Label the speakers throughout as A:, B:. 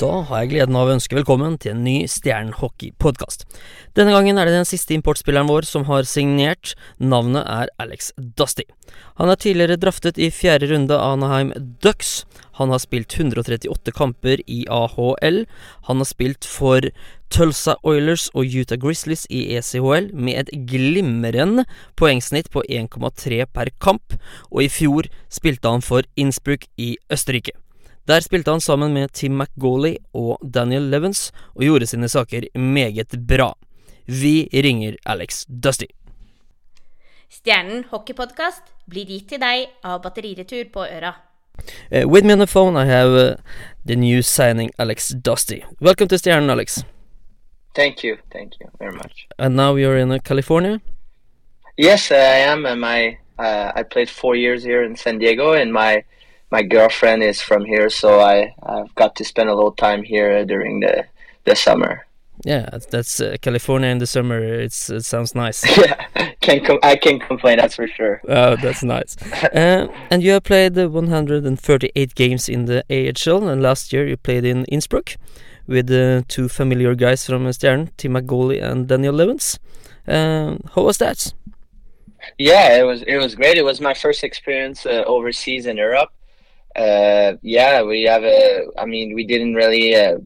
A: Da har jeg gleden av å ønske velkommen til en ny Stjernen-hockey-podkast. Denne gangen er det den siste importspilleren vår som har signert. Navnet er Alex Dusty. Han er tidligere draftet i fjerde runde av Anaheim Ducks. Han har spilt 138 kamper i AHL. Han har spilt for Tulsa Oilers og Utah Grizzlies i ECHL med et glimrende poengsnitt på 1,3 per kamp, og i fjor spilte han for Innsbruck i Østerrike. Der spilte han sammen med Tim McGauley og Daniel Levens, og gjorde sine saker meget bra. Vi ringer Alex Dusty.
B: Stjernen hockeypodkast blir gitt til deg av Batteriretur på Øra.
A: Uh, with me on the phone I have uh, the new signing Alex Dusty. Welcome to Stjernen, Alex.
C: Thank you, thank you very much.
A: And now you're in uh, California?
C: Yes, I am. And my uh, I played four years here in San Diego, and my my girlfriend is from here, so I I've got to spend a little time here during the the summer.
A: Yeah, that's uh, California in the summer. It's it sounds nice.
C: yeah, can com- I can complain. That's for sure.
A: Oh, that's nice. uh, and you have played 138 games in the AHL, and last year you played in Innsbruck with uh, two familiar guys from Stern, Tim McGauley and Daniel Levens. Uh, how was that?
C: Yeah, it was it was great. It was my first experience uh, overseas in Europe uh, yeah, we have a. I mean, we didn't really. Uh,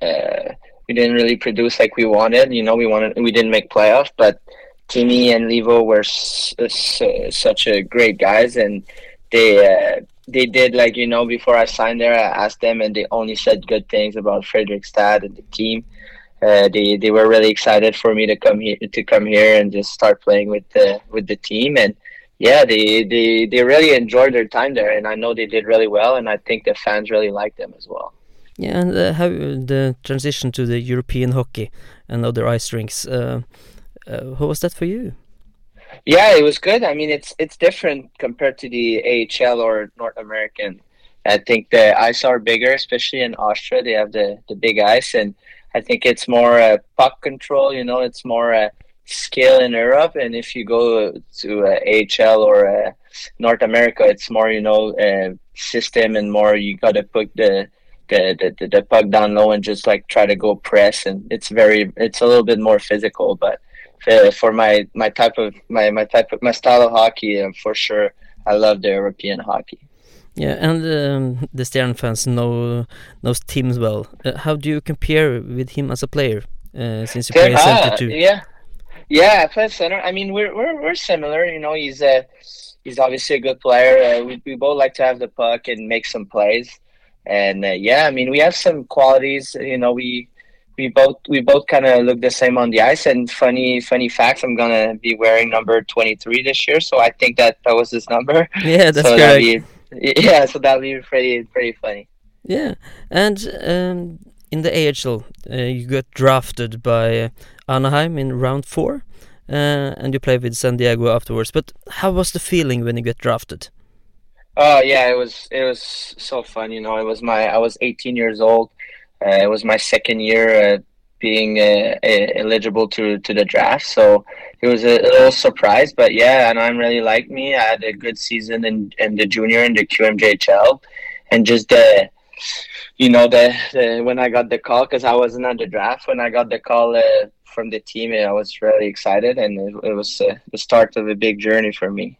C: uh, we didn't really produce like we wanted. You know, we wanted. We didn't make playoff, but Timmy and Levo were s- s- such a great guys, and they uh, they did like you know before I signed there, I asked them, and they only said good things about Fredrikstad and the team. Uh, they they were really excited for me to come here to come here and just start playing with the with the team and yeah, they, they, they really enjoyed their time there, and I know they did really well, and I think the fans really liked them as well.
A: Yeah, and uh, how the transition to the European hockey and other ice rinks, uh, uh, how was that for you?
C: Yeah, it was good. I mean, it's it's different compared to the AHL or North American. I think the ice are bigger, especially in Austria. They have the the big ice, and I think it's more uh, puck control. You know, it's more uh, skill in Europe, and if you go to uh, AHL or uh, North America, it's more you know uh, system and more you got to put the, the the, the puck down low and just like try to go press, and it's very it's a little bit more physical. But for, for my my type of my my type of my style of hockey, uh, for sure, I love the European hockey.
A: Yeah, and um, the Stern fans know knows Tim well. Uh, how do you compare with him as a player? Uh, since you play center too.
C: Yeah, yeah, I play center. I mean, we're we're we're similar. You know, he's a he's obviously a good player. Uh, we we both like to have the puck and make some plays. And uh, yeah, I mean, we have some qualities. You know, we we both we both kind of look the same on the ice. And funny funny facts, I'm gonna be wearing number 23 this year, so I think that that was his number.
A: Yeah, that's
C: so
A: correct.
C: Be, yeah, so that'll be pretty pretty funny.
A: Yeah, and um, in the AHL, uh, you got drafted by Anaheim in round four, uh, and you played with San Diego afterwards. But how was the feeling when you got drafted?
C: Oh yeah, it was it was so fun. You know, it was my I was 18 years old. Uh, it was my second year uh, being uh, eligible to to the draft, so it was a, a little surprise. But yeah, and I'm really liked me. I had a good season in in the junior and the QMJHL, and just the you know the, the when I got the call because I wasn't on the draft when I got the call uh, from the team and I was really excited and it, it was uh, the start of a big journey for me.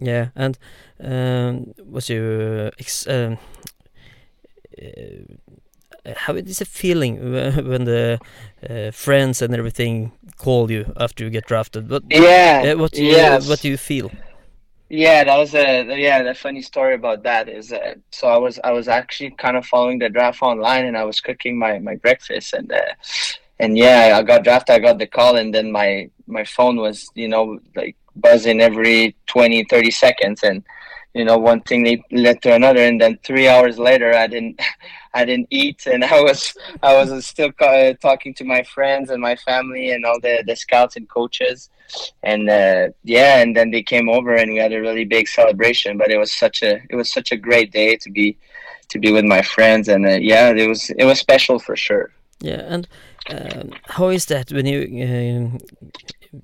A: Yeah, and um, was you ex- um, uh, how is it feeling when the uh, friends and everything call you after you get drafted? What
C: yeah,
A: what do you
C: yes.
A: what do you feel?
C: Yeah, that was a yeah. The funny story about that is uh, so I was I was actually kind of following the draft online and I was cooking my my breakfast and uh, and yeah I got drafted. I got the call and then my my phone was you know like buzzing every 20, 30 seconds. And you know one thing led to another and then three hours later I didn't I didn't eat and I was I was still talking to my friends and my family and all the the scouts and coaches. And uh, yeah and then they came over and we had a really big celebration. But it was such a it was such a great day to be to be with my friends. And uh, yeah it was it was special for sure
A: yeah and um, how is that when you uh,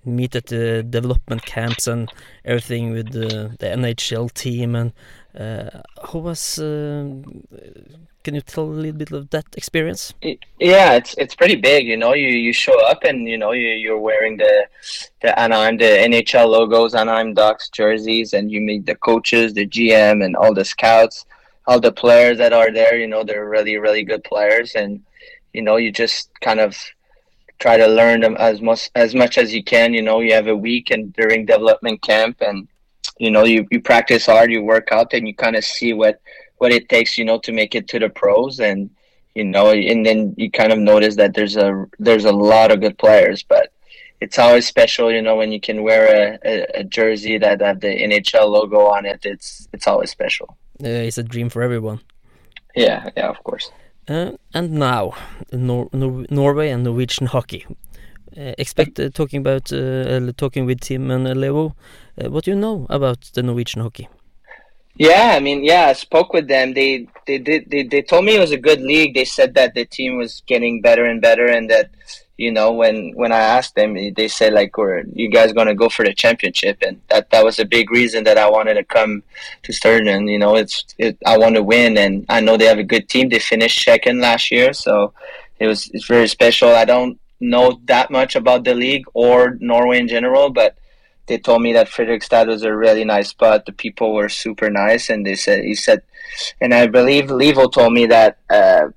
A: meet at the development camps and everything with the, the NHL team. And uh, how was? Uh, can you tell a little bit of that experience?
C: Yeah, it's it's pretty big. You know, you, you show up and you know you you're wearing the the Anaheim the NHL logos, Anaheim Ducks jerseys, and you meet the coaches, the GM, and all the scouts, all the players that are there. You know, they're really really good players, and you know you just kind of try to learn them as much as much as you can. You know, you have a week and during development camp, and you know you, you practice hard, you work out, and you kind of see what what it takes, you know, to make it to the pros, and you know, and then you kind of notice that there's a there's a lot of good players, but it's always special, you know, when you can wear a, a, a jersey that have the NHL logo on it. It's it's always special.
A: Uh, it's a dream for everyone.
C: Yeah, yeah, of course.
A: Uh, and now, Nor Nor Norway and Norwegian hockey. Uh, expect uh, talking about talking with Tim and Leo. What do you know about the Norwegian hockey?
C: Yeah, I mean, yeah, I spoke with them. They they did they, they told me it was a good league. They said that the team was getting better and better, and that you know when when I asked them, they said like, "We're you guys gonna go for the championship?" And that that was a big reason that I wanted to come to Sturgeon. You know, it's it, I want to win, and I know they have a good team. They finished second last year, so it was it's very special. I don't know that much about the league or Norway in general, but they told me that Fredrikstad was a really nice spot. The people were super nice, and they said he said, and I believe Levo told me that uh,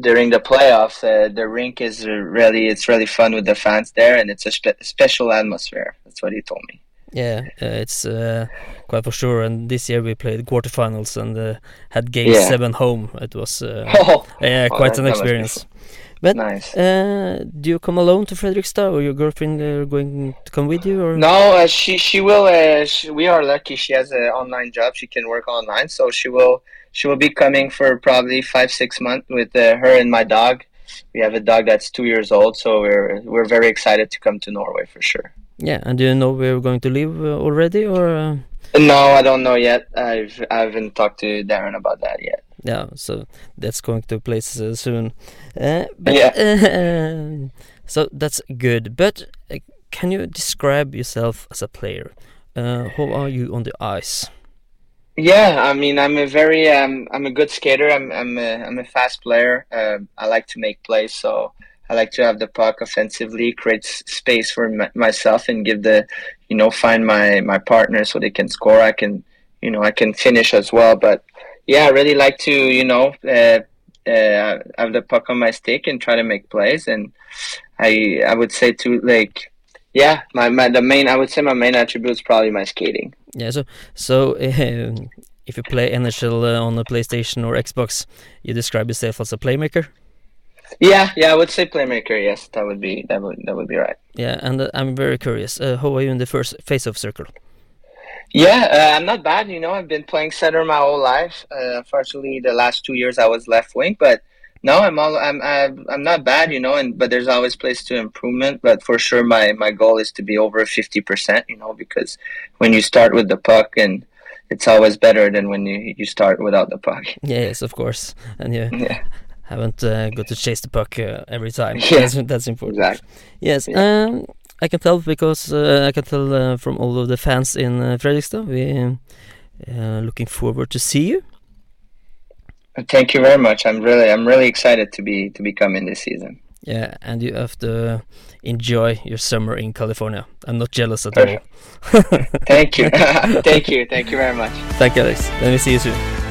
C: during the playoffs, uh, the rink is really it's really fun with the fans there, and it's a spe- special atmosphere. That's what he told me.
A: Yeah, uh, it's uh, quite for sure. And this year we played quarterfinals and uh, had game yeah. seven home. It was uh, oh, yeah, quite oh, an experience. But
C: nice.
A: Uh, do you come alone to Fredrikstad, or your girlfriend uh, going to come with you? Or
C: no, uh, she she will. Uh, she, we are lucky. She has an online job. She can work online, so she will she will be coming for probably five six months with uh, her and my dog. We have a dog that's two years old, so we're we're very excited to come to Norway for sure.
A: Yeah, and do you know where we're going to live uh, already, or?
C: No, I don't know yet. I've I haven't talked to Darren about that yet
A: yeah so that's going to place uh, soon uh, but,
C: yeah
A: uh, so that's good but uh, can you describe yourself as a player uh, how are you on the ice
C: yeah i mean i'm a very um, i'm a good skater i'm i'm a, I'm a fast player um, i like to make plays so I like to have the puck offensively, create space for myself, and give the, you know, find my my partner so they can score. I can, you know, I can finish as well. But yeah, I really like to, you know, uh, uh, have the puck on my stick and try to make plays. And I, I would say to like, yeah, my, my the main, I would say my main attribute is probably my skating.
A: Yeah. So, so uh, if you play NHL uh, on the PlayStation or Xbox, you describe yourself as a playmaker.
C: Yeah, yeah, I would say playmaker. Yes, that would be that would that would be right.
A: Yeah, and uh, I'm very curious. Uh, how are you in the first face-off circle?
C: Yeah, uh, I'm not bad. You know, I've been playing center my whole life. Uh, unfortunately, the last two years I was left wing, but no, I'm all I'm I'm, not bad. You know, and but there's always place to improvement. But for sure, my my goal is to be over fifty percent. You know, because when you start with the puck and it's always better than when you you start without the puck.
A: Yes, of course, and you
C: yeah.
A: haven't uh, got to chase the puck uh, every time.
C: Yeah.
A: That's, that's important.
C: Exactly.
A: Yes. Yeah. Um, I can tell because uh, I can tell uh, from all of the fans in uh, Fredrikstad. We uh, looking forward to see you.
C: Thank you very much. I'm really, I'm really excited to be to be coming this season.
A: Yeah, and you have to enjoy your summer in California. I'm not jealous at all.
C: thank you, thank you, thank you very much.
A: Thank you, Alex. Let me see you soon.